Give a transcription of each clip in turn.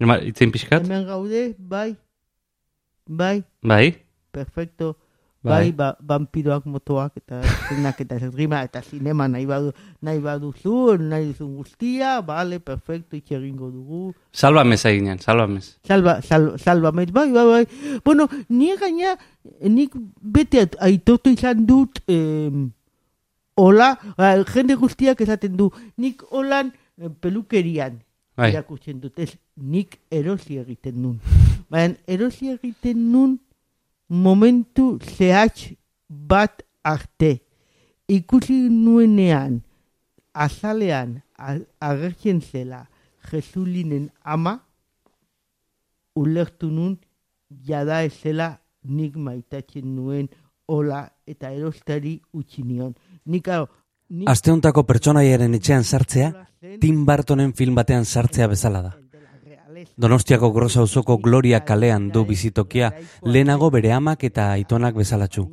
Ema, itzen pixkat? Hemen gaude, bai. Bai, Bai? perfecto. Bai, ba, vampiroak motoak eta zenak eta esgrima eta sinema nahi badu nahi baduzu, nahi duzun guztia, vale, perfecto, itxegingo dugu. Salba meza ginen, salba mez. Salva, sal, salva bai, bai, bai. Bueno, ni gaina, nik bete aitortu izan dut, eh, hola, ba, jende guztiak esaten du, nik holan pelukerian Bai. irakurtzen dut, ez, nik erosi egiten nun. Baina erosi egiten nun momentu zehatz bat arte. Ikusi nuenean, azalean agertzen zela Jesulinen ama, ulertu nun jada ezela nik maitatzen nuen hola eta erostari utzi nion. Nik, hau, nik Aste hontako pertsonaiaren etxean sartzea, Tim Burtonen film batean sartzea bezala da. Donostiako Grosa auzoko Gloria kalean du bizitokia, lehenago bere amak eta aitonak bezalatxu.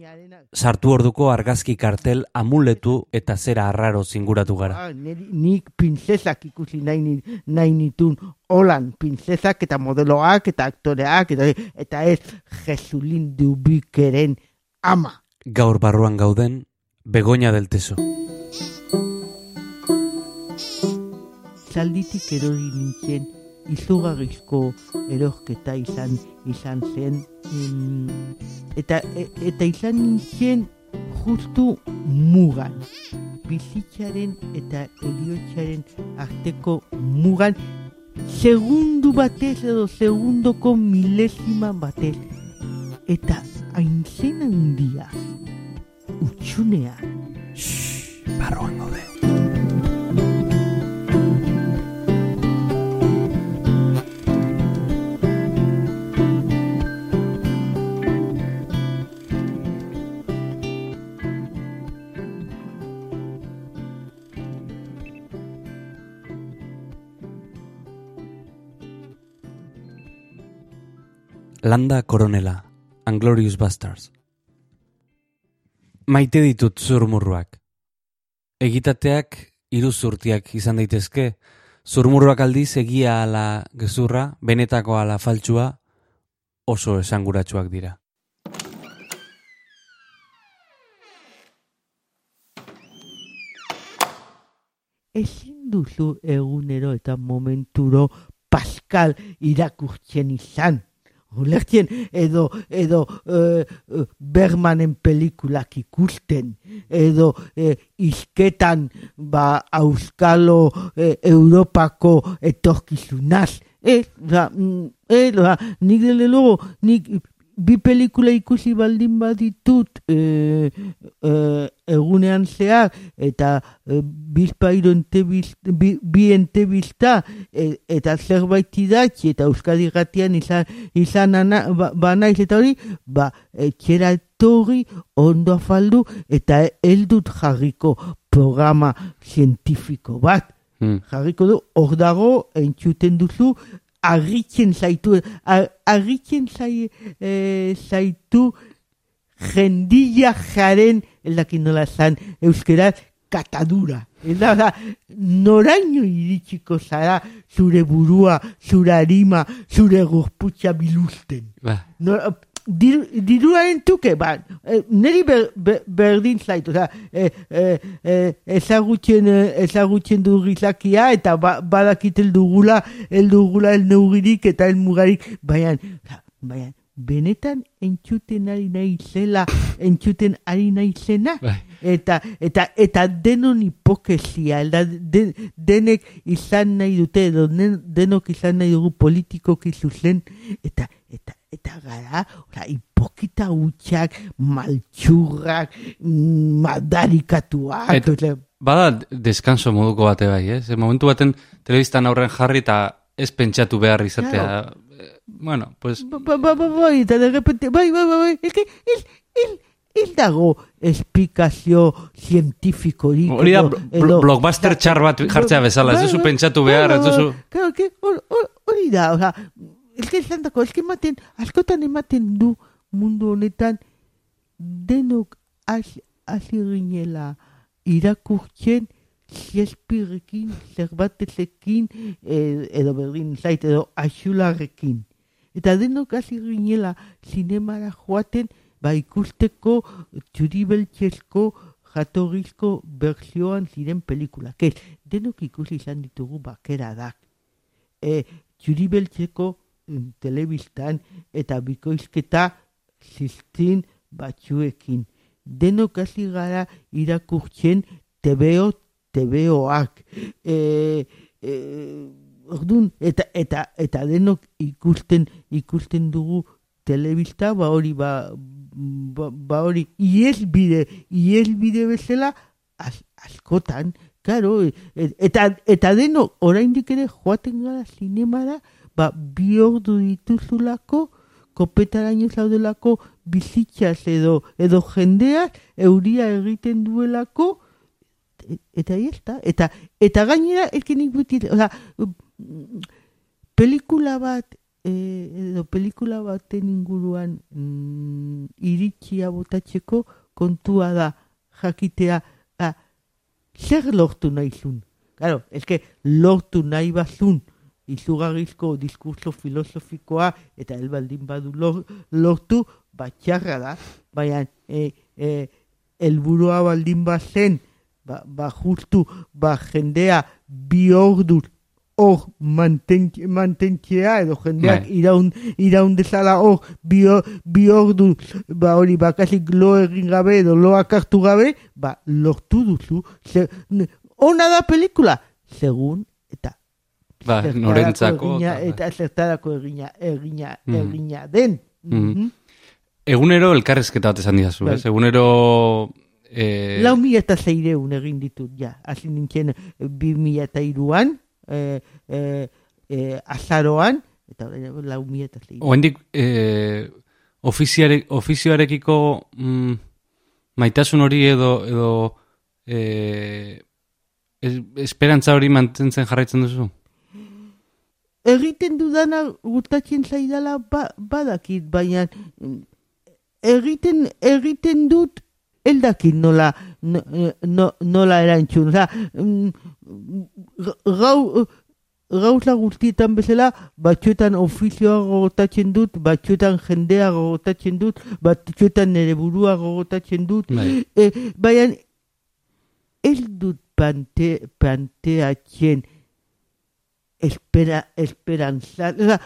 Sartu orduko argazki kartel amuletu eta zera arraro zinguratu gara. Ah, nik princesak ikusi nahi, nahi nitun holan, princesak eta modeloak eta aktoreak eta, eta ez Jesulin dubikeren ama. Gaur barruan gauden, Begoña del Teso. Zalditik erori nintzen izugarrizko erosketa izan izan zen. Em, eta, e- eta izan nintzen justu mugan. Bizitzaren eta eriotzaren arteko mugan. Segundu batez edo segundoko milesima batez. Eta haintzen handia utxunea Barruan gaude. Landa Koronela, Anglorious Bastards. Maite ditut zurmurruak. Egitateak iruzurtiak izan daitezke, zurmurruak aldiz egia ala gezurra, benetako ala faltsua, oso esanguratsuak dira. ezin duzu egunero eta momenturo Pascal irakurtzen izan. Ulertzen edo, edo eh, eh, Bergmanen pelikulak ikusten, edo eh, izketan ba, Auskalo eh, Europako etorkizunaz. Ez, da, mm, eh, da, nik dele logo, nik bi pelikula ikusi baldin baditut eh, eh, egunean zehar eta eh, bizpairo entebiz, bi, bi entebizta eh, eta zerbait idatzi eta Euskadi gatian izan, izan ana, ba, ba naiz eta hori ba etxera etorri ondo afaldu eta heldut jarriko programa zientifiko bat Hmm. jarriko du, hor dago, entzuten duzu, argitzen zaitu, ar- argitzen zai, eh, zaitu jendilla jaren, eldakin nola zan, euskeraz, katadura. Eta da, noraino iritsiko zara zure burua, zure harima, zure gorputza biluzten. Ba, No, diru, diruaren tuke, ba, eh, niri ber, ber, berdin zaitu, oza, eh, eh, eh, ezagutzen, eh, ezagutzen du gizakia, eta ba, badakit eldugula, eldugula el neugirik eta el mugarik, baina, baina, benetan entzuten ari nahi zela, entzuten ari nahi zena, bai. eta eta eta denon hipokesia elda de, denek izan nahi dute edo den- denok izan nahi dugu politikoki zuzen eta eta eta gara ora, hipokita hutsak maltxurrak mm, madarikatuak Et- osea, Bada deskanso moduko bate bai, ez? Momentu baten telebistan aurren jarri eta ez pentsatu behar izatea. Eh, Bueno, pues, ba, ba, ba, ba, bai, eta de repente, bai, bai, bai, bai, el, el, el dago esplikazio zientifikorik. hori da edo- blockbuster txar bat jartzea bezala, ez duzu bai, pentsatu bai, behar, bai, ez duzu... Claro, hori da, oza, ez que esan dako, ez que ematen, askotan ematen du mundu honetan, denok hasi ginela irakurtzen Shakespeareekin, zerbatezekin, e, edo berdin zait, edo axularrekin. Eta denok hasi ginela zinemara joaten, ba ikusteko txuribeltxezko jatorrizko bertsioan ziren pelikulak. Ez, denok ikusi izan ditugu bakera dak. E, txuribeltzeko telebistan eta bikoizketa ziztin batzuekin. Denok hasi gara irakurtzen tebeo tebeoak. E, e, ordun, eta, eta, eta denok ikusten ikusten dugu telebista, ba hori ba, ba, ba hori iesbide, iesbide bezala az, askotan, Claro, e- eta, eta deno, oraindik ere joaten gara zinemara, ba, bi ordu dituzulako, kopetaraino zaudelako bizitzaz edo, edo jendeaz, euria egiten duelako, e- eta ahí está. Eta, eta gainera, elkenik buti, oza, pelikula bat, eh, edo pelikula baten inguruan mm, iritsia botatzeko kontua da jakitea ah, zer lortu nahi zun. Claro, es que lortu nahi bazun izugarrizko diskurso filosofikoa eta elbaldin badu lor, lortu batxarra da, baina e, e, elburua baldin bazen ba, ba justu ba jendea bi orduz hor manten- mantentzea edo jendeak Bai. iraun, iraun dezala hor bi, bi ordu ba hori bakasik lo egin gabe edo loak hartu gabe ba lortu duzu Ze, n- ona da pelikula segun eta Ba, norentzako. egina, eta- zertarako egina egina, Mhm. egina den Mhm. Mhm. Egunero elkarrezketa bat esan didazu, Bai. ez? Egunero... Eh, Lau mila eta zeireun egin ditut, ja. Hasi nintzen eh, bi mila eta iruan, eh, eh, eh, azaroan, eta lau mila eta zeireun. Oendik, eh, ofiziare, ofizioarekiko mm, maitasun hori edo, edo es, esperantza hori mantentzen jarraitzen duzu? Egiten dudana gustatzen zaidala ba, badakit, baina mm, egiten, egiten dut eldakit nola, no, no, nola erantzun. Oza, mm, gau, gauza guztietan bezala, batzuetan ofizioa gogotatzen dut, batzuetan jendea gogotatzen dut, batzuetan nire burua gogotatzen dut, e, baina ez dut pante, planteatzen espera, esperantza, oza,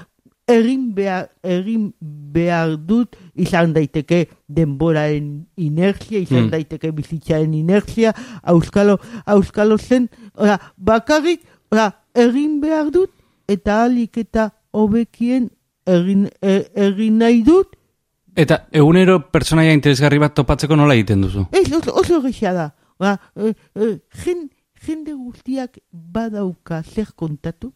egin behar, egin behar dut izan daiteke denboraren inertzia, izan Mm. daiteke bizitzaren inertzia, auskalo, auskalo zen, oza, bakarrik, oza, egin behar dut, eta alik eta hobekien egin, e, egin nahi dut, Eta egunero pertsonaia interesgarri bat topatzeko nola egiten duzu? Ez, oso, oso gisa da. Ba, e, e, jen, jende guztiak badauka zer kontatu.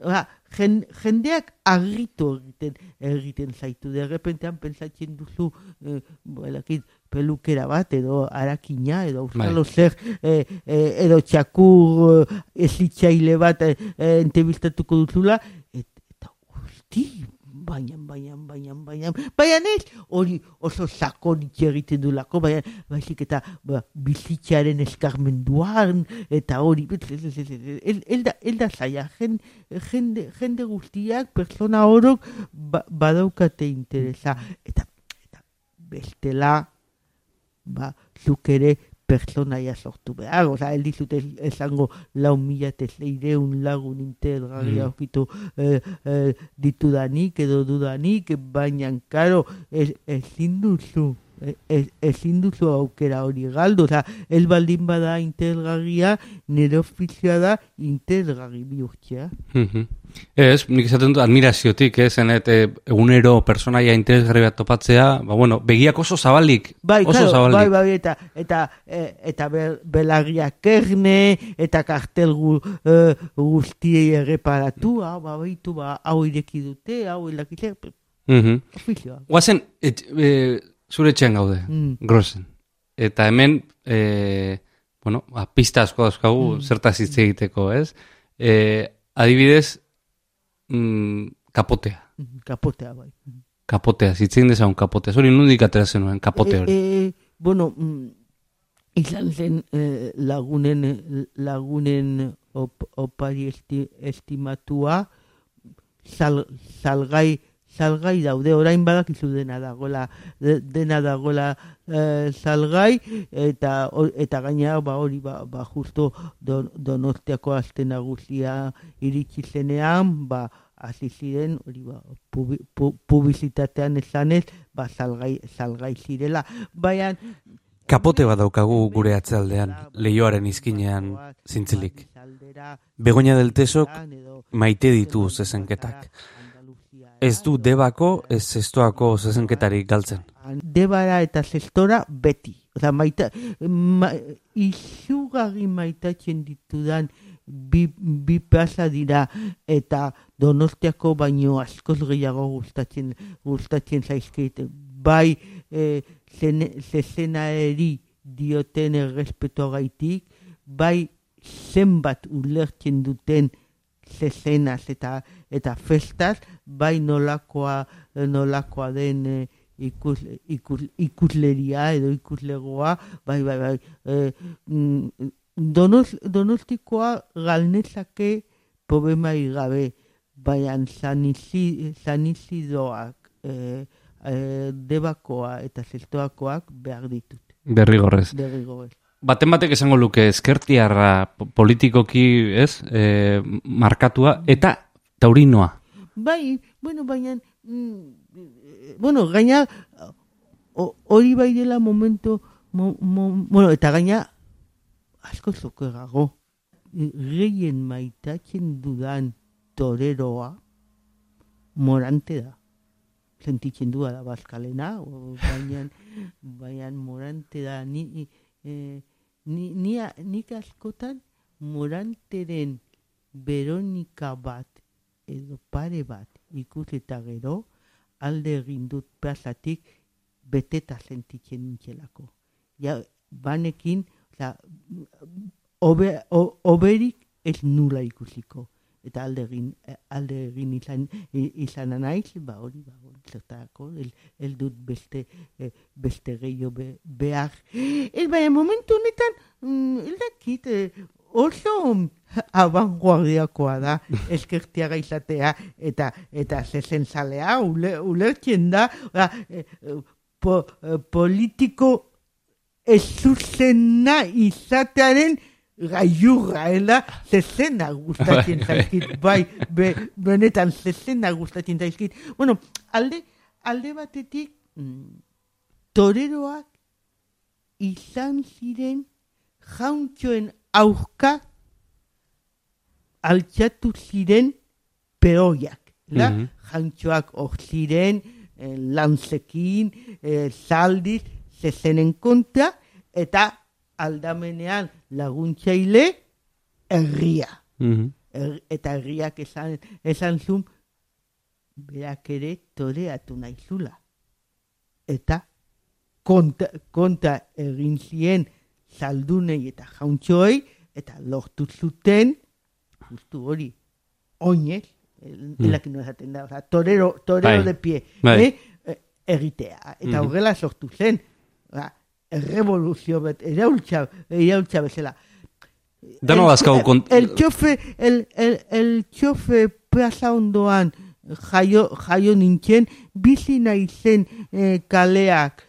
Ba, jen, jendeak argitu egiten, egiten zaitu. De repentean pentsatzen duzu, e, belakit, pelukera bat, edo arakina, edo auskalo zer, e, e, edo txakur e, ezitzaile bat e, e, entebistatuko duzula, et, eta guzti, baina, baina, baina, baina, baina ez, hori oso sakonik egiten dulako, baina, baizik eta ba, bizitzaren eskarmenduan, eta hori, ez, ez, ez, ez, ez, ez, ez da, ez da zaila, jen, jende, jende guztiak, persona orok, ba, badaukate interesa, eta, eta bestela, ba, zuk ere pertsonaia sortu behar, oza, ez dizut ez- esango lau mila eta zeireun lagun interesgarri Mm. aurkitu eh, eh, ditudanik edo dudanik, baina, karo, ez, ezin duzu, e- ez, ezin duzu aukera hori galdu, oza, ez baldin bada interesgarria, nire ofizioa da interesgarri bihurtzea. Mhm. Ez, nik esaten dut admiraziotik, ez, zenet, eh, egunero personaia interesgarri bat topatzea, ba, bueno, begiak oso zabalik, Bai, oso claro, zabalik. bai, bai, eta, eta, e, eta be, belarriak erne, eta kartel gu, e, guztiei erreparatu, hau, ba, baitu, ba, hau ireki dute, hau ilakitze, Mhm. ofizioa. Guazen, et, e, zure etxean gaude, Mm. grosen. Eta hemen, e, bueno, ba, pista asko dauzkagu Mm. zertaz hitz egiteko, ez? E, adibidez, mm, kapotea. Kapotea, bai. Kapotea, zitzen dezagun kapotea. Zori nundik atera zenuen, kapote hori. E, e, bueno, mm, izan zen eh, lagunen lagunen op, opari esti, estimatua sal, salgai salgai daude orain badakizu dena dagoela de, dena dagoela eh, salgai eta o- eta gainera ba hori ba, ba justo don, donostiako aste nagusia iritsi zenean ba hasi ziren hori ba pubi, pu, publizitatean esanez ba salgai salgai zirela baina Kapote bat daukagu gure atzealdean, leioaren izkinean zintzilik. Begoña del Tesok maite ditu zezenketak. Ez du debako, ez zestoako zezenketarik galtzen. Debara eta zestora beti. Oza, maita, ma, izugarri maitatzen ditudan bi, bi plaza dira eta donostiako baino askoz gehiago gustatzen, gustatzen zaizkit. Bai, e, zezenaeri dioten errespeto gaitik, bai zenbat ulertzen duten zezenaz eta eta festaz, bai nolakoa, nolakoa den e, ikus, ikus, ikusleria edo ikuslegoa, bai, bai, bai. E, mm, donos, donostikoa galnezake problemai gabe, baina sanizi, sanizidoak, e, e, debakoa eta zestoakoak behar ditut. Berrigorrez. Derrigorrez. Baten batek esango luke eskertiarra po- politikoki, ez, e, markatua, eta taurinoa. Bai, bueno, baina, mm, bueno, gaina, hori bai dela momento, mo, mo, bueno, eta gaina, asko zokegago, gehien maitatzen dudan toreroa, morante da. Sentitzen du da bazkalena, baina, baina morante da, ni, eh, ni, ni, nik askotan moranteren Veronika bat edo pare bat ikusi eta gero alde egin dut plazatik beteta sentitzen nintzelako. Ja, banekin, oza, obe, o, oberik ez nula ikusiko. Eta alde egin, eh, alde egin izan, izan naiz, ba hori, ba zertarako, el, el dut beste, eh, beste gehiago be, behar. Ez baina momentu honetan, mm, ez dakit, eh, oso abanguardiakoa da eskertiaga izatea eta eta zezentzalea ule, ulertzen da oza, eh, eh, po, eh, politiko ez zuzena izatearen gaiurra, ela, zezena gustatzen zaizkit, bai, be, benetan zezena gustatzen zaizkit. Bueno, alde, alde batetik, mm, toreroak izan ziren jauntxoen aurka altxatu ziren peoiak. La? Mhm. Jantxoak hor ziren, eh, lantzekin, eh, zaldiz, zezenen kontra, eta aldamenean laguntzaile herria. Mhm. Er, eta herriak esan, esan zuen, berak ere toreatu naizula. Eta konta, konta egin zien zaldunei eta jauntxoei, eta lortu zuten, justu hori, oinez, el, Mm. elakin esaten da, oza, torero, torero Bai. de pie, Bai. eh, eh, egitea. Eta Mhm. horrela sortu zen, ba, errevoluzio bet, iraultza, iraultza bezala. Dano dazkagu kont... El txofe, el, el, el txofe plaza ondoan jaio, jaio nintzen, bizi naizen eh, kaleak,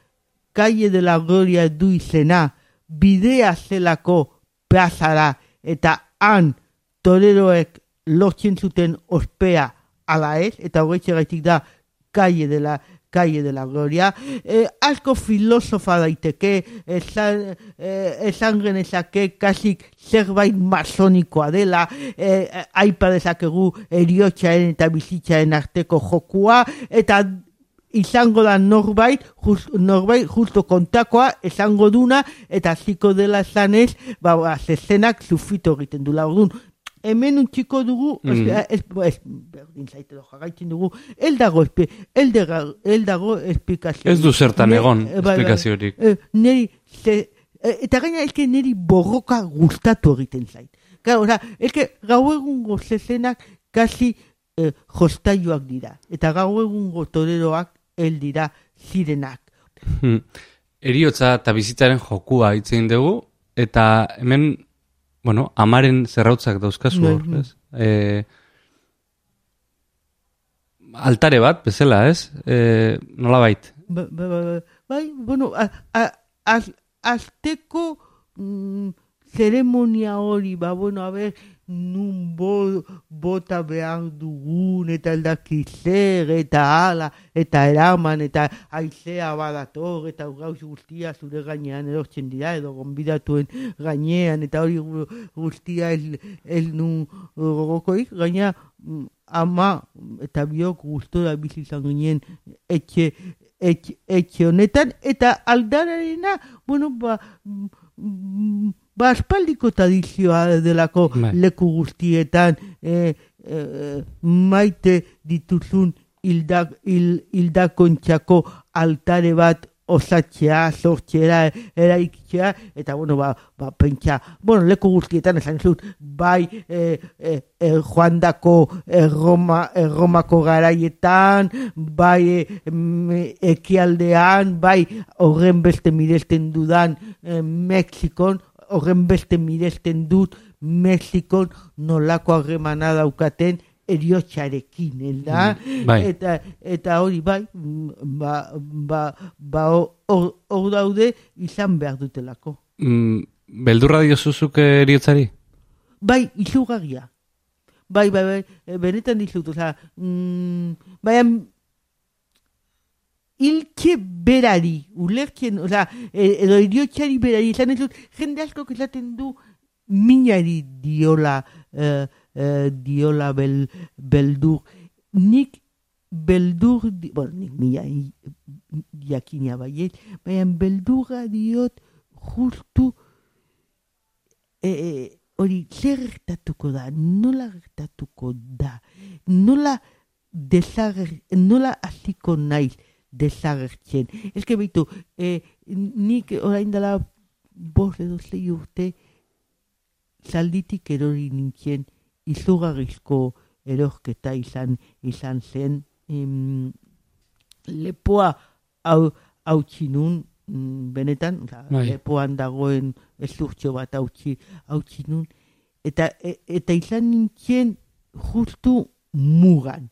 Calle de la Gloria du izena, bidea zelako plazara, eta han toreroek lortzen zuten ospea ala ez, eta horretxe gaitik da Calle de la Calle de la Gloria, eh, asko filosofa daiteke, esan, eh, esan genezake kasik zerbait masonikoa dela, eh, aipa dezakegu eriotxaren eta bizitzaren arteko jokua, eta izango da norbait, just, norbait justo kontakoa esango duna, eta ziko dela esanez, ba, ba, zezenak zufito egiten dula. Orduan, hemen utziko dugu, Mm. ez, ez, berdin zaite do jarraitzen dugu, el dago, espe, el, dago, el dago esplikazio. Ez du zertan egon eh, bai, bai. esplikaziorik. Eh, neri, ze, eh, eta gaina elke neri borroka gustatu egiten zait. Claro, oza, elke gau egungo zezenak kasi eh, jostaiuak dira. Eta gau egungo toreroak el dira zirenak. Hmm. eriotza eta bizitzaren jokua hitz egin dugu, eta hemen, bueno, amaren zerrautzak dauzkazu hor, bai. ez? E, altare bat, bezala, ez? E, nola bait? Ba, ba, ba, ba, bai, bueno, a, a, az, azteko mm, zeremonia hori, ba, bueno, a ber, nun bo, bota behar dugun, eta eldaki zer, eta ala, eta eraman, eta aizea badator, eta gauz guztia zure gainean erortzen dira, edo gonbidatuen gainean, eta hori gu- guztia ez, ez nun gogokoik, gaina mm, ama eta biok gustora bizi izan ginen etxe, etxe, etxe honetan, eta aldararena, bueno, ba, mm, ba aspaldiko tradizioa delako Bai. leku guztietan e, e, maite dituzun hildak, hil, hildakontxako altare bat osatzea, sortzera, eraikitzea, eta bueno, ba, ba pentsa, bueno, leku guztietan esan zut, bai e, e, e, joandako erroma, erromako garaietan, bai e, ekialdean, bai horren beste miresten dudan e, Mexikon, horren beste miresten dut Mexikon nolako harremana daukaten eriotxarekin, elda? Bai. Eta, eta hori bai, mm, ba, ba, ba hor hor daude izan behar dutelako. Mm, beldurra diozuzuk eriotzari? Bai, izugarria. Bai, bai, bai, benetan dizut, oza, mm, baina iltxe berari, ulertzen, oza, e, edo iriotxari berari, izan ez dut, jende asko esaten du minari diola, eh, eh, diola bel, beldur. Nik beldur, di, bueno, nik mila jakina baiet, baina beldurra diot justu e, e, hori zer gertatuko da, nola gertatuko da, nola desager, nola hasiko naiz desagertzen. Ez que beitu, e, nik orain dela bost edo zei urte zalditik erori nintzen izugarrizko erorketa izan izan zen em, lepoa hau hautsi nun mm, benetan, oza, Bai. lepoan dagoen ezurtxo bat hautsi hautsi nun eta, e, eta izan nintzen justu mugan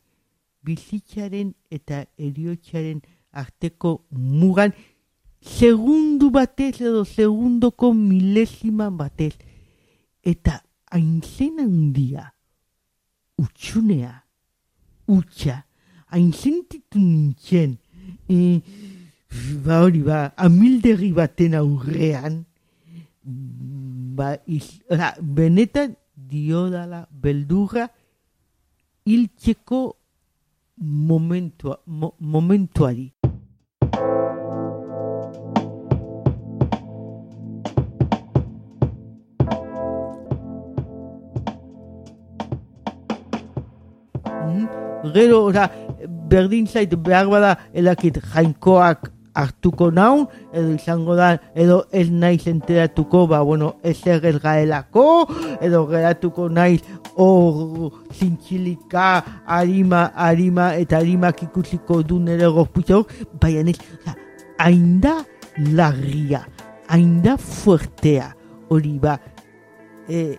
bizitzaren eta eriotxaren arteko mugan segundu batez edo segundoko milesima batez eta haintzen handia utxunea utxa hain sentitu nintzen e, ba hori ba amildegi baten aurrean ba iz, oza, benetan diodala beldurra hiltzeko momentua, mo, momentuari. Mhm. Gero, oza, berdin zait behar bada elakit jainkoak hartuko naun, edo izango da, edo ez naiz enteratuko, ba, bueno, ez gaelako, edo geratuko naiz hor zintxilika, harima, harima, eta harimak ikusiko du nire gorputza hor, baina ez, hainda larria, hainda fuertea, hori ba, e,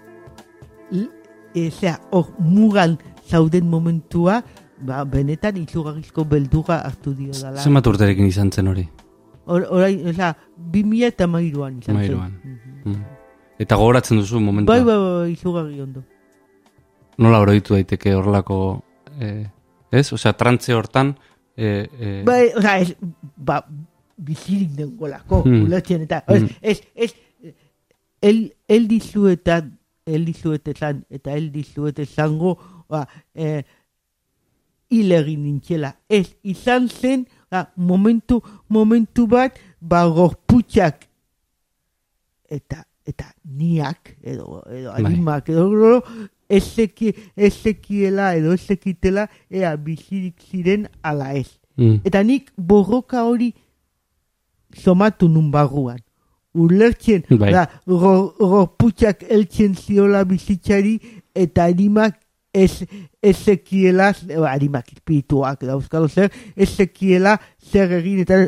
e, zera, hor mugan zauden momentua, ba, benetan izugarrizko beldurra hartu dio dala. Zenbat urterekin izan zen hori? Or, orain, oza, bi mila eta mairuan izan zen. Mairuan. Mhm. Mm. Eta gogoratzen duzu momentua? Bai, bai, bai, izugarri ondo. Nola oroitu daiteke horrelako... Eh, ez? Osea, trantze hortan... Eh, eh, Bai, oza, ez, ba, bizirik dengolako, Hmm. ulertzen eta, ez, Hmm. ez, ez, el, el dizuetan, el dizuetetan, eta el dizuete zango, ba, eh, hil egin nintzela. Ez, izan zen, ba, momentu, momentu bat, ba, gorputxak, eta, eta niak, edo, edo Bai. animak, edo, edo, ez zeki, ez zekiela, edo ez zekitela, ea bizirik ziren ala ez. mm, Eta nik borroka hori somatu nun barruan. Ulertzen, Bai. da, go- gorputxak eltzen ziola bizitzari, eta animak ez, ezekiela, harimak espirituak dauzkalo zer, ezekiela zer egin eta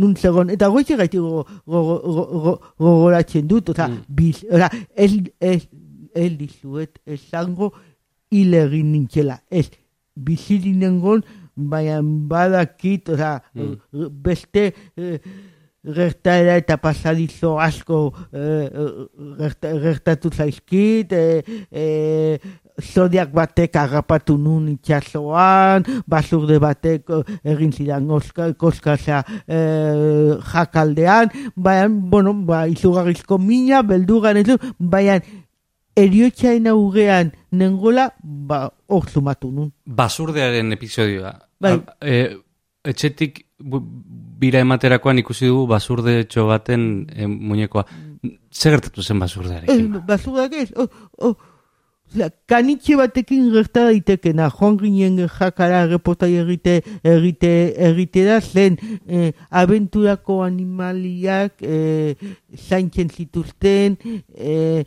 nun zegoen, eta goize gaiti gogoratzen dut, oza, Mm. biz, oza, ez, ez, ez dizuet esango hil egin nintzela, ez, bizirinengon, baina badakit, oza, Mm. beste, eh, gertaera eta pasadizo asko eh, gerta, gertatu zaizkit, eh, eh, zodiak batek agapatu nun itxasoan, basurde batek eh, egin zidan koska, koskaza eh, jakaldean, baina, bueno, ba, izugarrizko mina, beldugan ez du, baina eriotxain augean nengola, ba, hor zumatu nun. Basurdearen episodioa. Bai. E, etxetik bira ematerakoan ikusi dugu basurde etxo baten e, muñekoa. Zer gertatu zen Ez, basurdearekin? basurdak ez, o, o, Osea, kanitxe batekin gerta daitekena, joan ginen jakara reportai egite, egite, egite zen eh, abenturako animaliak eh, zaintzen zituzten, eh,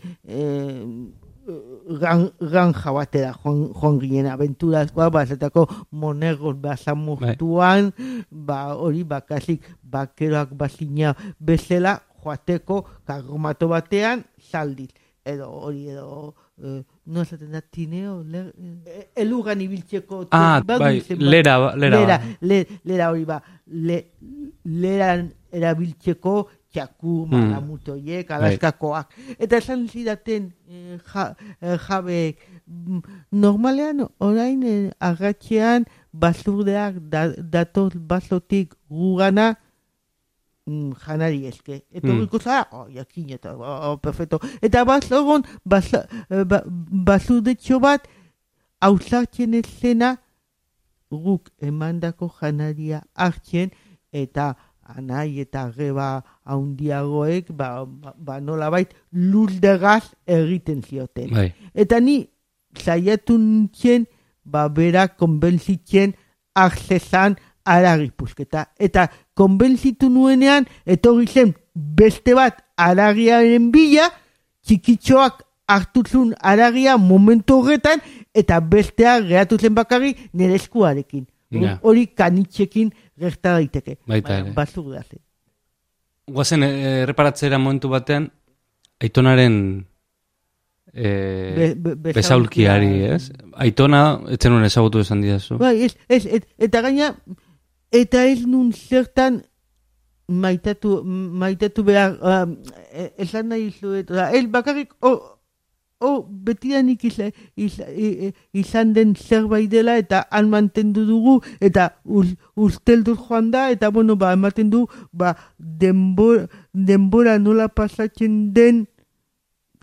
gran, granja batera joan, joan ginen abenturazkoa, bazetako monergos basamurtuan, ba, hori bakasik bakeroak bazina bezala joateko karromato batean zaldiz. Edo hori edo, eh, no esaten da tineo, le, eh, elugan ibiltzeko. Ah, bai, bat. lera, ba- lera. lera, ba. le, lera hori ba, le, leran erabiltzeko txaku, malamutoiek, alaskakoak. Eta esan zidaten eh, ja, eh, jabeek, mm, normalean orain eh, agatxean basurdeak da, datoz basotik gugana mm, janari eske. Eta mm. zara, oh, jakin eta, oh, perfecto. Eta basogon, basa, eh, ba, basurdetxo bat, hausartzen ezena, guk emandako janaria hartzen, eta anai eta geba haundiagoek, ba, ba, ba nolabait, luldegaz egiten zioten. Bai. Eta ni saiatu nintzen, ba bera konbentzitzen arzezan aragipuzketa. Eta konbentzitu nuenean, etorri zen beste bat aragiaren bila, txikitxoak hartuzun aragia momentu horretan, eta bestea geratu zen bakarrik nire eskuarekin. Ja. Hori kanitxekin gerta daiteke. Baita ere. Da zen. Guazen, eh, erreparatzera momentu batean, aitonaren e, Be- be- besaulkia. besaulkiari, ez? Aitona, etzen nuen ezagutu esan didazu. Bai, ez, ez, et, eta gaina, eta ez nun zertan maitatu, maitatu behar, um, e- esan nahi zuet, oza, bakarrik, o, o betidanik izan, izan, den zerbait dela, eta han mantendu dugu, eta uz, ustelduz joan da, eta bueno, ba, ematen du, ba, denbora, denbora nola pasatzen den,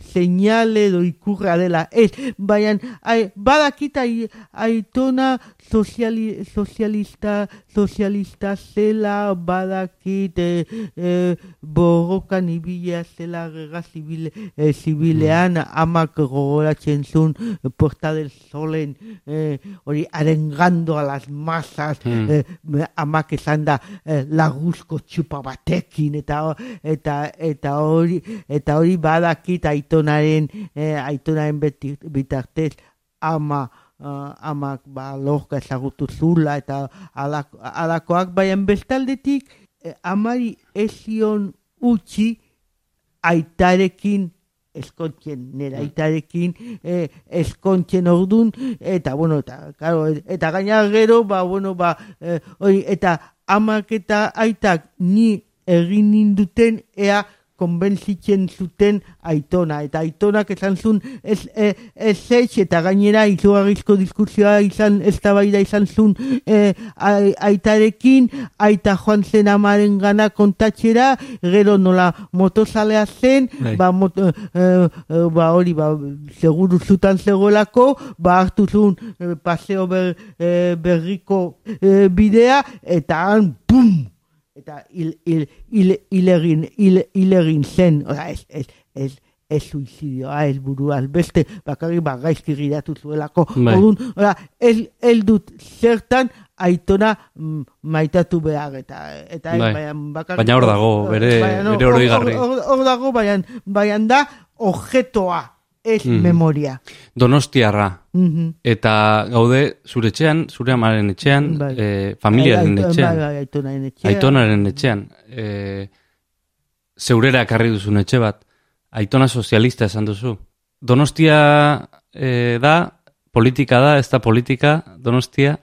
seinale edo ikurra dela. Ez, baina ai, badakit ai, aitona soziali, sozialista, sozialista zela, badakit e, e, borrokan ibila zela gerra zibil, e, zibilean, amak gogoratzen zuen e, Puerta del Solen, e, hori arengando a las masas, Mm. e, amak esan da e, laguzko txupa batekin, eta eta eta hori eta hori badakit aitonaren eh, aitonaren bitartez ama uh, amak ba lorka ezagutu zula eta alako, alakoak baina bestaldetik eh, amari ezion utzi aitarekin eskontzen, nire aitarekin eh, eskontzen ordun, eta bueno, eta, claro, eta gaina gero, ba, bueno, ba, eh, hori, eta amak eta aitak ni egin ninduten, ea konbentzitzen zuten aitona, eta aitonak esan zuen ez, e, ez ez, eta gainera izugarrizko diskusioa izan, ez izan zuen e, ai- aitarekin, aita joan zen amaren gana kontatxera, gero nola motozalea zen, Bai. ba, moto, e, e, ba hori, ba, seguru zutan zegoelako, ba hartu zuen e, paseo ber, e, berriko e, bidea, eta han, pum! Eta hil, hil, hil, hil egin, hil, hil egin zen, ora, ez, ez, ez, ez suizidioa, ez buruaz, beste bakarrik ba, gaizki giratu zuelako. Bai. Orduan, ora, ez, ez dut zertan aitona mm, maitatu behar, eta, eta Bai. baina bakarrik... Baina hor dago, bere- Baina, no, bere oroigarri. Hor, dago, baina, baina da, objetoa. Ez Mhm. memoria. Donostiarra. Mhm. Eta gaude zure etxean, zure amaren etxean, Bai. eh, familiaren Bai, bai, etxean, bai, aitonaren etxean. aitonaren etxean. Eh, zeurera ekarri duzun etxe bat. Aitona sozialista esan duzu. Donostia eh, da, politika da, ez da politika, Donostia.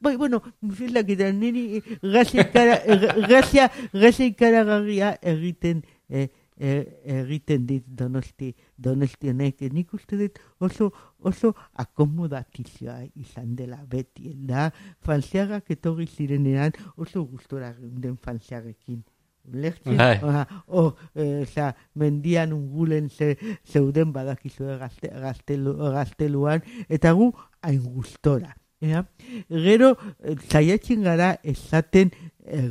Bai, bueno, zilak eta niri gazia ikara, gazia, gazia ikaragarria egiten, eh, egiten dit donosti, donosti honek. Nik uste dut oso, oso akomodatizioa izan dela beti, da, frantziagak etorri zirenean oso gustora geunden frantziagekin. Ulertzen? Bai. Oh, eh, osea, mendian ungulen ze, zeuden badakizue gazte, gaztelu, gazteluan, eta gu hain gustora. Ja? Gero, saiatzen gara esaten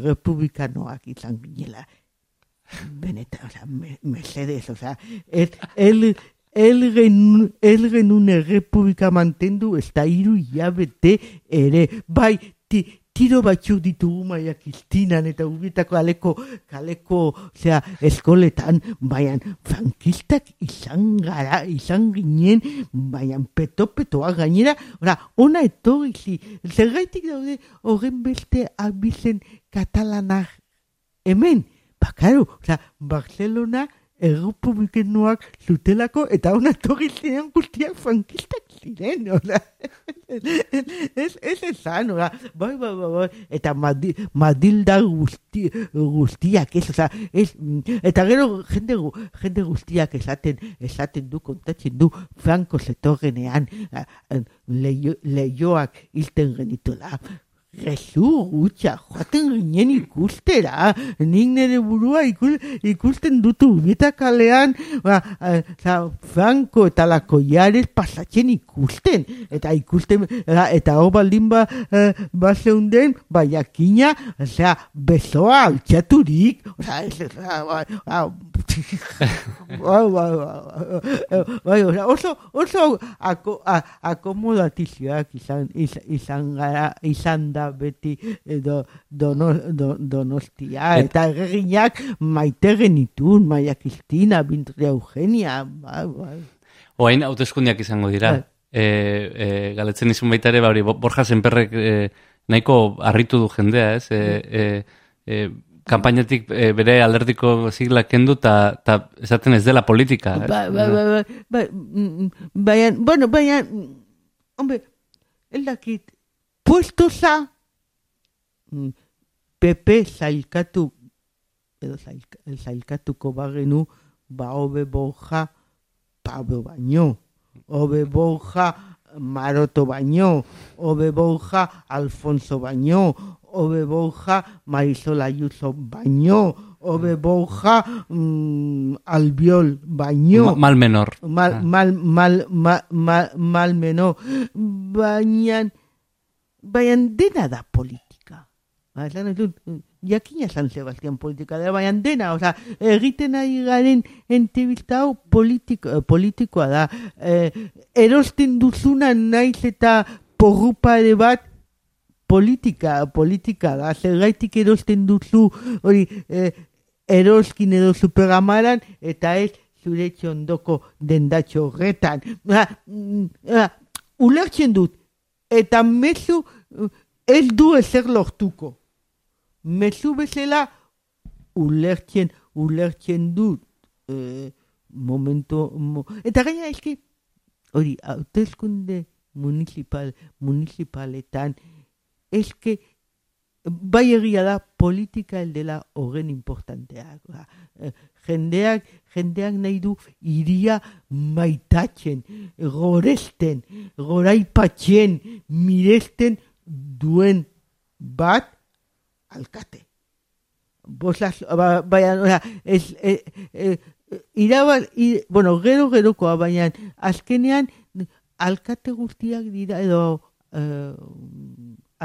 republikanoak izan ginela. Benetan, osea, me, mesedez, osea, ez, el, el, genuen, el genuen errepublika mantendu ez da hiru hilabete ere, bai, ti, tiro batzuk ditugu maia Kristinan eta ubietako kaleko, kaleko, osea, eskoletan, baian, frankistak izan gara, izan ginen, baian, peto-petoa gainera, ora, ona etorri zi, zergaitik daude horren beste abizen katalanak hemen, bakaro, osea, Barcelona errepublikenoak zutelako eta ona etorri ziren guztiak frankistak ziren, ora. ez, ez esan, ora, bai, bai, bai, bai, eta Madi, Madilda guzti, guztiak, ez, oza, ez, mm, eta gero jende, jende guztiak esaten, esaten du, kontatzen du, Franco zetorrenean, leio, leioak hilten genituela, Gezu gutxa, joaten ginen ikustera, nik nire burua ikus, ikusten dutu ubita kalean, ba, za, Franco eta la Collares pasatzen ikusten, eta ikusten, eta, eta hor baldin ba, eh, ba zeunden, ba jakina, osea, besoa altxaturik, osea, ba, ba, oso, oso akomodatizioak izan, izan, izan izan da beti edo dono, do, donostia, Et- eta erreginak maite genitun, Maia Cristina, Bintria Eugenia, bai, bai. Oain hauteskundiak izango dira. Bai. E, e, galetzen izun baita ere, bauri, Borja Senperrek e, nahiko harritu du jendea, ez? E, e, e, kanpainatik e, bere alderdiko sigla kendu eta esaten ez dela politika. ez? Bai, bai, bai, bai, bai, mm, mm, baina, bueno, baina, mm, hombre, el dakit, mm, PP zailkatu, edo zailka, zailkatuko bagenu, ba hobe borja, Pablo baino, hobe borja, Maroto baino, hobe borja, Alfonso baino, hobe borja, Marisol Ayuso baino, hobe borja, mm, Albiol baino. Ma- mal menor. mal, Ah. mal, mal, mal, mal, mal meno, baina, baina dena da politika. Jakina San Sebastian politika da, baina dena, oza, egiten ari garen entibista hau politiko, eh, politikoa da. Eh, erosten duzuna naiz eta porrupare bat politika, politika da. Zergaitik erosten duzu hori eh, eroskin edo superamaran eta ez zure txondoko dendatxo horretan. Mm, ulertzen dut. Eta mezu ez du ezer lortuko. Mezu bezala ulertzen, ulertzen dut. Eh, momento, mo, eta gaina eski, hori, hautezkunde municipal, municipaletan, eske, bai egia da politika dela horren importanteak. Ba, eh, jendeak, jendeak nahi du iria maitatzen, goresten, goraipatzen, miresten duen bat alkate. Bosaz, ba, baina, oza, ez, e, e, irabal, i, bueno, gero gerokoa, baina azkenean alkate guztiak dira, edo eh,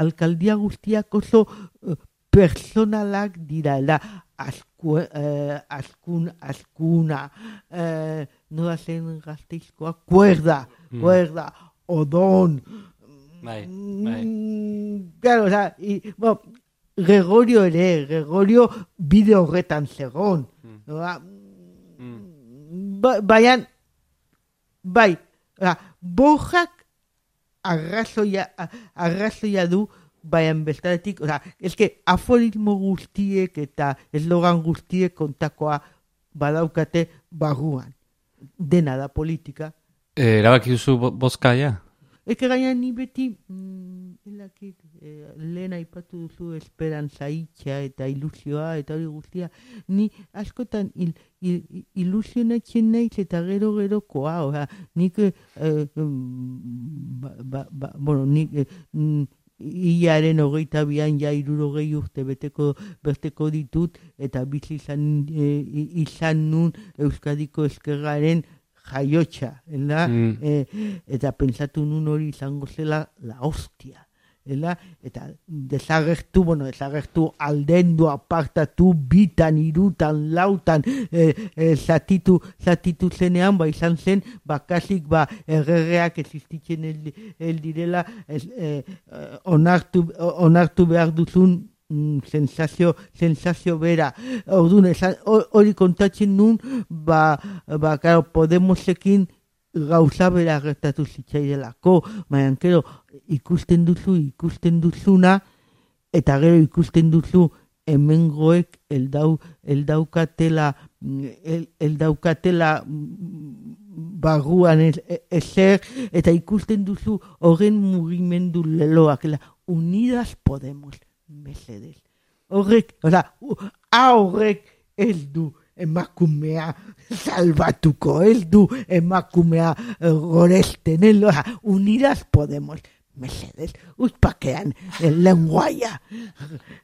alkaldia guztiak oso eh, personalak dira, da, asku, eh, askun, askuna, eh, nola zen gazteizkoa, kuerda, Mm. kuerda, odon, Bai, bai. Mm, Claro, o sea, y, bueno, Gregorio ere, Gregorio bide horretan zegon. Mm. Ba, Mm. ba, baina, bai, oza, bojak arrazoia, a- arrazoia du, baian bestaletik, oza, eske aforismo guztiek eta eslogan guztiek kontakoa badaukate barruan. Dena da politika. E, erabaki duzu bo- bozka, ja? Eke gaina ni beti, mm, elakit, eh, lehen aipatu duzu esperantza itxa eta ilusioa eta hori guztia, ni askotan il, il, il- ilusionatzen naiz eta gero gerokoa, oza, nik, mm, ba, ba, ba, bueno, nik, eh, mm, Iaren hogeita bian ja irurogei urte beteko, beteko ditut eta bizi izan, i- izan nun Euskadiko eskerraren jaiotxa? Mm. Eh, eta pentsatu nun hori izango zela la hostia. Ela, eta desagertu, bueno, desagertu aldendu, apartatu, bitan, irutan, lautan, eh, eh, zatitu, zatitu zenean, ba izan zen, bakasik, ba, erregeak existitzen el, el eh, onartu, onartu behar duzun mm, sensazio, sensazio bera. Orduan, hori kontatzen nun, ba, ba, claro, Podemosekin gauza bera gertatu zitzaidelako, baina, gero, ikusten duzu, ikusten duzuna, eta gero ikusten duzu hemengoek eldau, eldaukatela, el, eldaukatela mm, e- ezer, eta ikusten duzu horren mugimendu leloak, la, Unidas Podemos, mesedez. Horrek, oza, horrek ez du emakumea salbatuko, ez du emakumea eh, goresten, ez, oza, Unidas Podemos, mesedez, uzpakean, el lenguaia.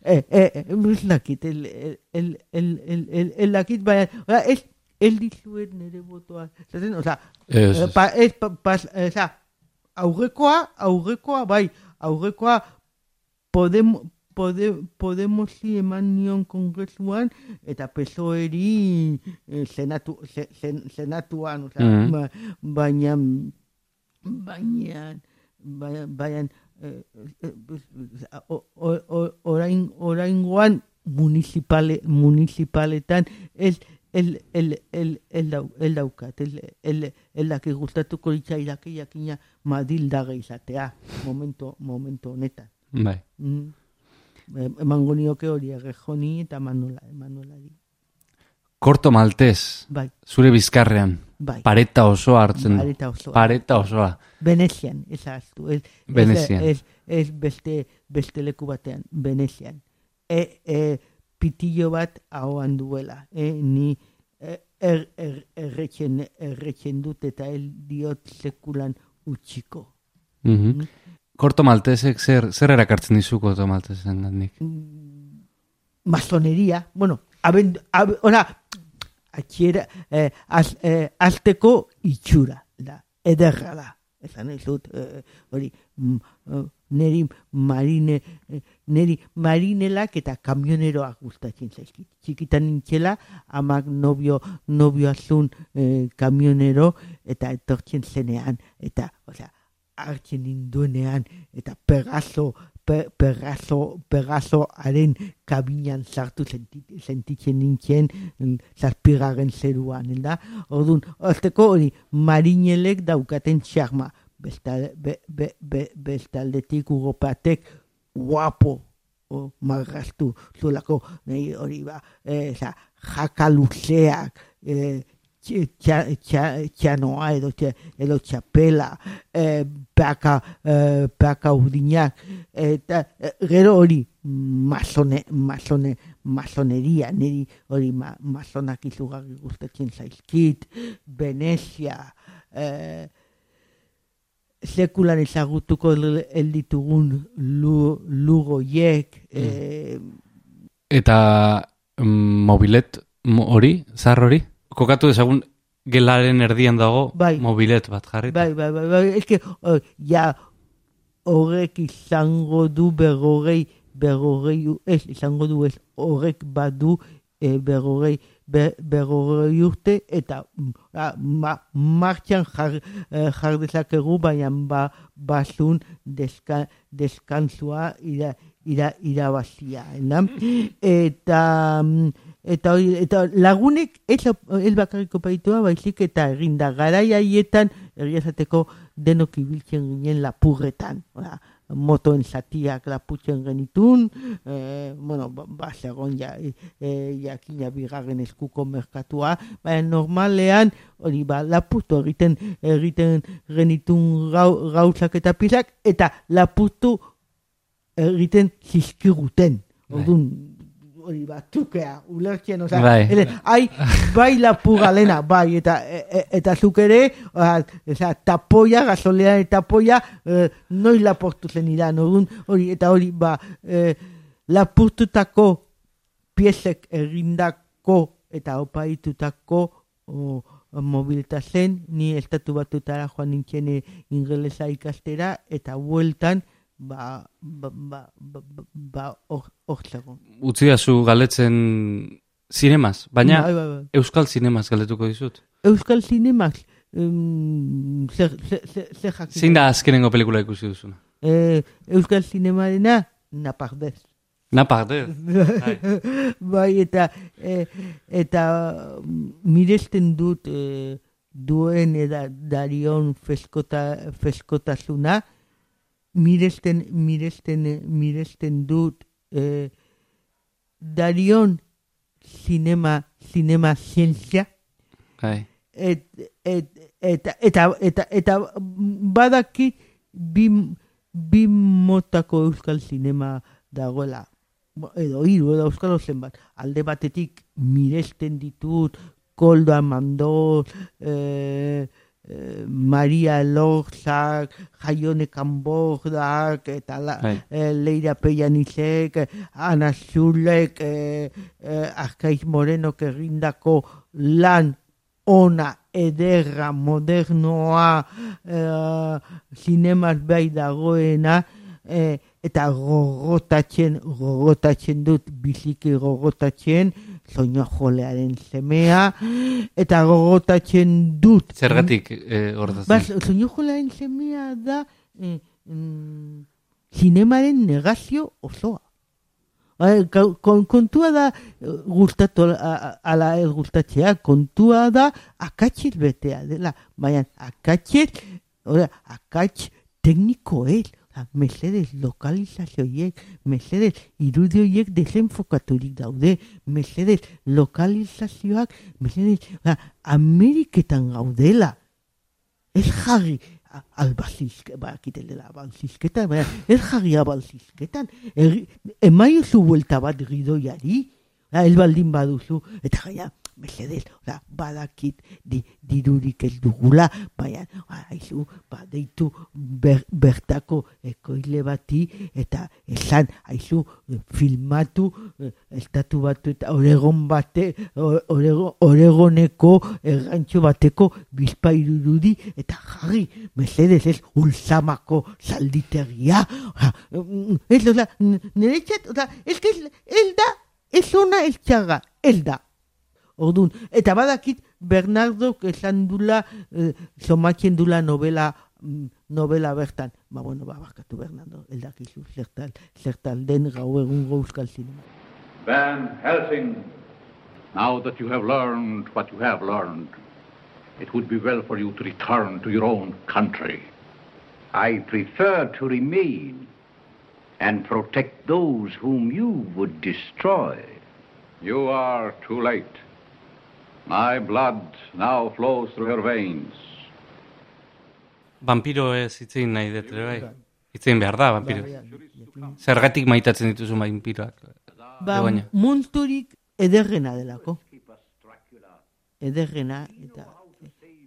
Eh, eh, eh, ez dakit, el, el, el, el, el, el, el dakit, baina, ez, ez dizuet nire botoa, zaten, oza, Ez, Eh, ez. pa, ez, pa, eh, oza, aurrekoa, aurrekoa, bai, aurrekoa podem, pode, Podemosi eman nion kongresuan, eta PSOEri eh, senatu, se, sen, senatuan, oza, Mhm. ba, baina, baina, baina, baina, eh, eh, eh, o- o- o- orain, oraingoan municipale, municipaletan ez el, el, el, el, dau, el daukat, el, el, el daki gustatuko litzaidake jakina madildaga izatea, momento, momento honetan. Bai. Mm. Emango nioke hori errejoni eta Manuela, Manuelari. Korto maltez, Bai, zure bizkarrean, bai. pareta osoa hartzen du. Pareta osoa. Pareta osoa. Venezian, ez ahaztu. Ez, Venezian. Ez, ez, ez beste, beste leku batean, Venezian. E, e, pitillo bat ahoan duela. E, ni e, er, er, erretzen, erretzen dut eta el diot sekulan utxiko. Mhm. Korto maltezek zer, zer erakartzen dizu korto maltezen gandik? masonería, bueno, aben, ab, ona, atxiera, eh, az, eh, azteko itxura, da, ederra da. Esan ez dut, eh, hori, mm, eh, neri marine, eh, neri marinelak eta kamioneroak gustatzen zaizkit. Txikitan nintzela, amak nobio, nobio azun eh, kamionero, eta etortzen zenean, eta, osea, hartzen ninduenean, eta pegazo, pe, pegazo, pegazoaren kabinan sartu senti, sentitzen nintzen mm, zazpigaren zeruan, da? Orduan, azteko hori, marinelek daukaten txarma, bestal, be, be, be, bestaldetik ugopatek guapo, o, marraztu zulako, hori ba, eh, za, jaka luzeak, tx- txa- txa- txanoa edo, edo txapela, eh, peaka, eh, peaka urdinak, eta gero hori masone, masone, masoneria, niri hori ma, masonak izugarri gustatzen zaizkit, Venezia, eh, sekulan ezagutuko el, el ditugun lu, lugoiek, eh, Eta mm, mobilet mo- hori, zar hori? Kokatu dezagun gelaren erdian dago Bai. mobilet bat jarri. Bai, bai, bai, bai, eske, oh, ja, horrek izango du berrogei, berrogei, ez, izango du ez, horrek badu e, berrogei, be, berrogei urte, eta mm, ah, ma, martxan jar, eh, jar dezakegu, baina ba, basun deska, deskantzua ira, ira, irabazia? Eta, mm, eta, hori- eta lagunek ez, ez bakarriko paitua, baizik eta eginda garai haietan egia esateko denok ibiltzen ginen lapurretan. Oda, motoen zatiak laputzen genitun, e, bueno, ba, ba ja, e, jakina bigarren eskuko merkatua, baina normalean, hori ba, laputu egiten, egiten genitun gau, gauzak eta pizak, eta laputu egiten zizkiguten. Bai. Orduan, hori bat, tukea, ulertzen, oza, Bai. ele, ai, bai lapurra lena, bai, eta, e, e, eta zuk ere, oza, tapoia, gasolea eta tapoia, e, noi laportu zen idan, orduan, hori, eta hori, ba, e, lapurtutako piezek egindako eta opaitutako o, mobilta zen, ni estatu batutara joan nintzen e, ingelesa ikastera, eta bueltan, ba, ba, ba, ba, ba, ba, hor- hor zegoen. Utzi zu galetzen zinemaz, baina Bai, bai, bai. euskal zinemaz galdetuko dizut. Euskal Zinemak, um, zer, zer, zer, zer jakin? Zein da azkenengo pelikula ikusi duzuna? Eh, Euskal Zinemarena, napardez. Naparte. bai, eta, eh, eta mm, miresten dut eh, duen eda darion feskota, feskotasuna, miresten, miresten, miresten dut eh, darion zinema, zinema zientzia, Bai. et, et, eta, eta, eta, eta badakit bi, bi motako euskal zinema dagoela. Edo hiru edo euskal zenbat. Alde batetik miresten ditut Koldo Amando, eh, eh, Maria Lorzak, Jaione Kanbordak, eta la, Bai. eh, Leira Peianizek, Ana Zulek, eh, eh, Arkaiz Morenok egindako lan ona, ederra, modernoa, eh, zinemaz bai dagoena, eh, eta gogotatzen, gogotatzen dut, biziki gogotatzen, soño jolearen semea, eta gogotatzen dut. Zergatik eh, hortatzen? Ba, soño jolearen semea da, eh, mm, zinemaren negazio osoa. Ba, kontua da gustatu ala ez gustatzea, kontua da akatxez betea dela, baina akatxez, ora, akatx teknikoek, Oza, mesedez lokalizazioiek, mesedez irudioiek desenfokaturik daude, mesedez lokalizazioak, mesedez, oza, Ameriketan gaudela, ez jarri albazizke, bakitela albazizketan, baina ez jarri albazizketan, Erri- emaiozu buelta bat gidoiari, da, ez baldin baduzu, eta gaia, mesedez, oza, badakit di, dirurik ez dugula, baina, haizu, badeitu ber, bertako ekoile bati, eta esan, haizu, filmatu, estatu batu eta oregon bate, orego, oregoneko errantxo bateko bizpairurudi, eta jarri, mesedez ez, ulsamako zalditegia, Oza, ez, oza, niretzat, oza, ez ez, ez da, ez ona ez txarra, ez da. Orduan, eta badakit Bernardo esan dula, eh, somatzen dula novela mm, novela bertan. Ba, bueno, ba, bakatu Bernardo, ez dakizu, zertal, zertal den gau egun euskal zinema. Van Helsing, now that you have learned what you have learned, it would be well for you to return to your own country. I prefer to remain and protect those whom you would destroy. You are too late. My blood now flows through your veins. Vampiro ez hitzein nahi dut, ere bai. Hitzein behar da, vampiro. Ba, Zergatik maitatzen dituzu vampiroak. ba munturik ederrena delako. Ederrena eta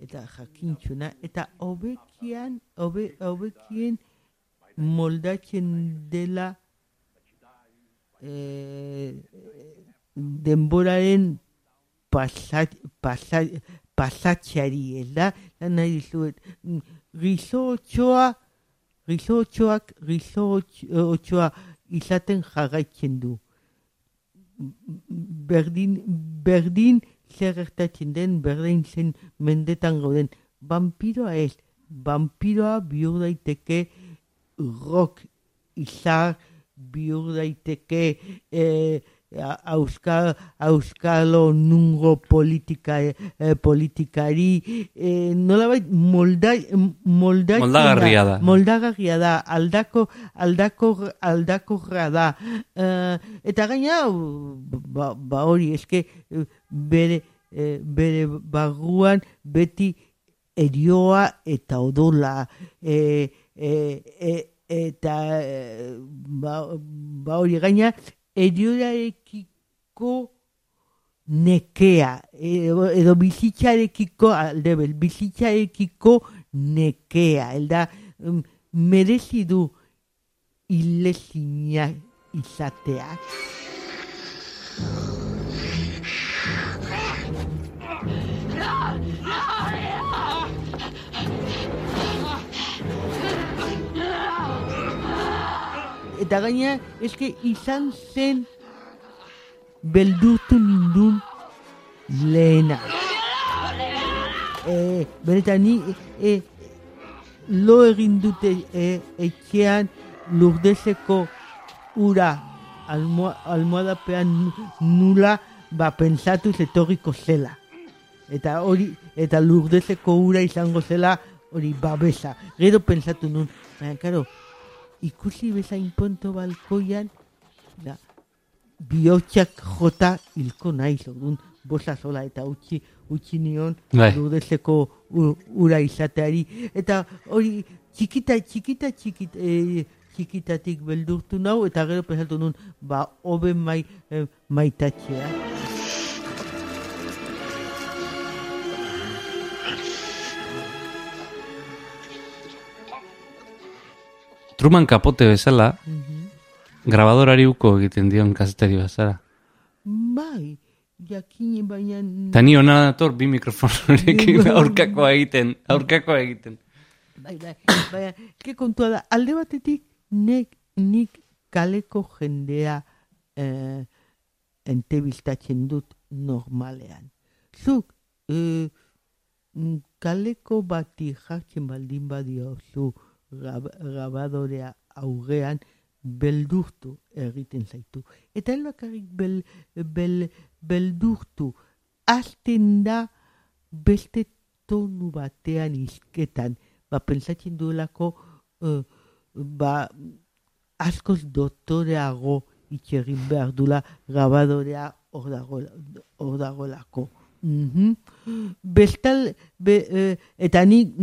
eta jakintxuna eta hobekian hobe, hobekien moldatzen dela eh, denboraren pasat, pasat, pasatxari, ez da? Nahi dizuet, gizo otxoa, gizo otxoak, izaten jarraitzen du. Berdin, berdin zer gertatzen den, berdin zen mendetan gauden. Vampiroa ez, vampiroa bihur daiteke rock izar, bihur daiteke eh, auskalo nungo politika, eh, politikari, eh, nolabait molda, molda, Moldagarria da. Moldagarria da, aldako, aldako, aldakorra da. Eh, eta gaina, ba, ba hori, eske, eh, bere, eh, bere barruan beti erioa eta odola, eh, eh, eh, eta eh, ba, ba hori gaina, erioarekiko nekea, edo, edo bizitzarekiko, aldebel, bizitzarekiko nekea, elda, mm, merezi du ilezina izatea. Eta gaina, eske izan zen beldurtu nindun lehena. E, benetan ni e, lo egin dute e, etxean lurdezeko ura almo, almohadapean nula ba pentsatu etorriko zela. Eta hori, eta lurdezeko ura izango zela hori babesa. Gero pentsatu nun, baina, karo, ikusi bezain ponto balkoian, da, bihotxak jota hilko naiz, orduan, bosa sola eta utzi, utzi nion Bai. lurdezeko u- ura izateari. Eta hori, txikita, txikita, txikita, e, txikitatik beldurtu nau, eta gero pensatu nun, ba, hobe mai, eh, maitatzea. Truman kapote bezala, Mhm. grabadorari uko egiten dion kazetari bazara. Bai, jakin baina... Ta ni hona dator bi mikrofonorekin aurkakoa egiten, aurkakoa egiten. Bai, bai, bai, ke kontua da, alde batetik nek, nik kaleko jendea eh, entebistatzen dut normalean. Zuk, eh, mm, kaleko bati jartzen baldin badio zu gab, gabadorea aurrean beldurtu egiten zaitu. Eta el bakarrik bel, bel, beldurtu azten da beste tonu batean izketan, ba, pentsatzen duelako, eh, ba, askoz doktoreago itxegin behar dula gabadorea hor hor dagoelako. Mhm. Bestal, be, eh, eta nik,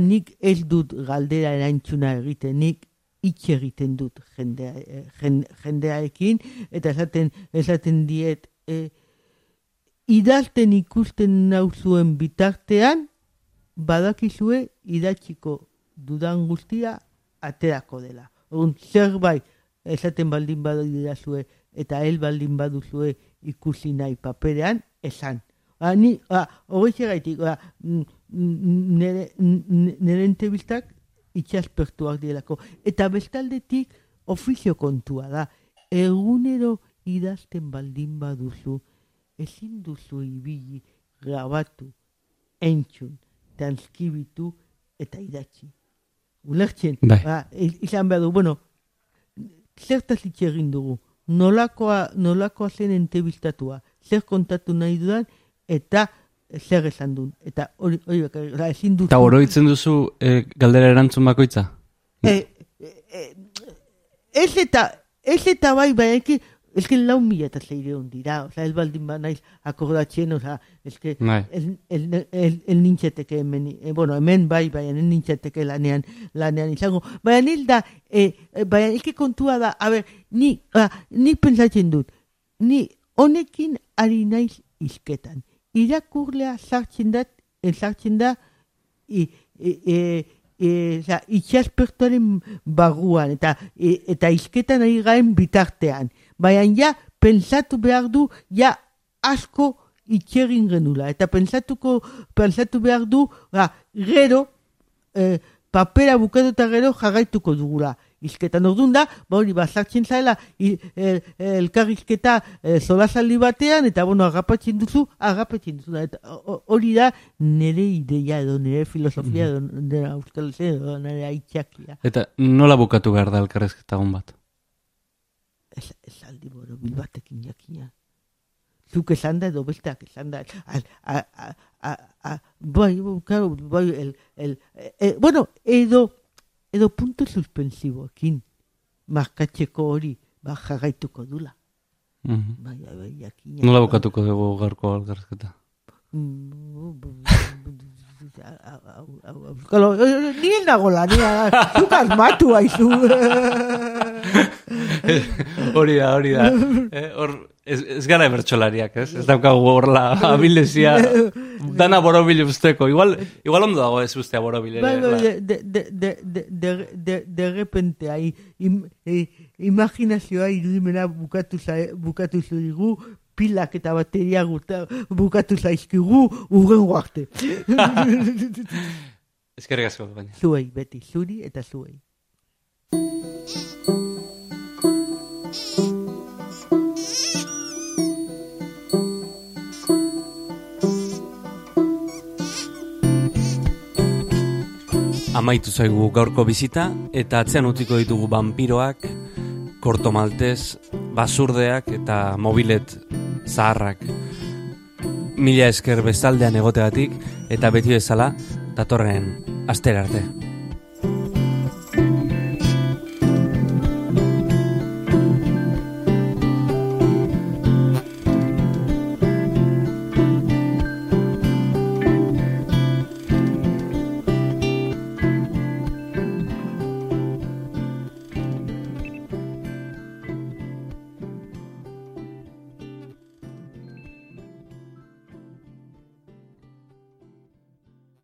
nik ez dut galdera erantzuna egiten, nik hitz egiten dut jendea, eh, jen- jendearekin, eta esaten, esaten diet, eh, idazten ikusten nauzuen bitartean, badakizue idatziko dudan guztia aterako dela. Orduan zerbait esaten baldin badidazue eta el baldin baduzue ikusi nahi paperean, esan. Ba, ni, ba, hori gaitik, mm, nire, entrevistak itxaspertuak direlako. Eta bestaldetik ofizio kontua da. Egunero idazten baldin baduzu, ezin duzu ibili, grabatu, entzun, transkribitu eta idatzi. Ulertzen, Bai. ba, izan behar du, bueno, zertaz hitz egin dugu, nolakoa, nolakoa zen entrevistatua, zer kontatu nahi dudan, eta zer esan duen. Eta hori, hori bakarrik, oza, ezin duzu... Eta oroitzen duzu eh, galdera erantzun bakoitza? Eh, eh, ez eta, ez eta bai, bai, eki, ez que lau mila eta zeireun dira, oza, ez baldin ba naiz akordatzen, oza, ez que Bai. el, el, el, el nintzeteke hemen, eh, bueno, hemen bai, bai, el nintzeteke lanean, lanean izango, baina nil da, eh, baina eki kontua da, a ber, ni, ah, ni pentsatzen dut, ni honekin ari naiz izketan, irakurlea sartzen dat, eh, sartzen da, i, e, e, e, za, itxaspertuaren barruan, eta, e, eta izketan ari garen bitartean. Baina ja, pentsatu behar du, ja, asko itxegin genula. Eta pentsatuko, pentsatu behar du, ba, gero, e, papera bukatu eta gero jarraituko dugula. Izketan orduan da, ba hori, bazartzen zaela, i- el, elkarrizketa e, solasaldi batean, eta bueno, agapatzen duzu, agapatzen duzu. Eta ho- hori da nire ideia edo nire filosofia edo nire euskal edo nire aitzakia. Eta nola bukatu behar da elkarrezketa on bat? Ez, esaldi borobil batekin jakina. Zuk esan da edo besteak esan da. Bai, claro, bai, el, el, e, bueno, edo, edo punto suspensiboekin markatzeko hori ba, jarraituko dula. Mhm. Bai, bai, bai, jakina. Nola bukatuko dugu gaurko algarrezketa? Kalo, ni nagola, ni zuk asmatu haizu. hori da, hori da. Eh, hor, ez, ez gara bertsolariak, ez? Ez daukagu horla abilezia, dana borobil usteko. Igual, igual ondo dago ez ustea borobil. Bai, bai, la- de, de, de, de, de, de, de, de repente, im, eh, imaginazioa irudimena bukatu, za, bukatu zurigu, pilak eta bateria guta, bukatu zaizkigu, urren arte. Eskerrik asko, baina. zuei, beti, zuri eta zuei. Amaitu zaigu gaurko bizita eta atzean utziko ditugu vampiroak, korto maltez, basurdeak eta mobilet zaharrak. Mila esker bezaldean egotegatik eta beti bezala datorren astera arte.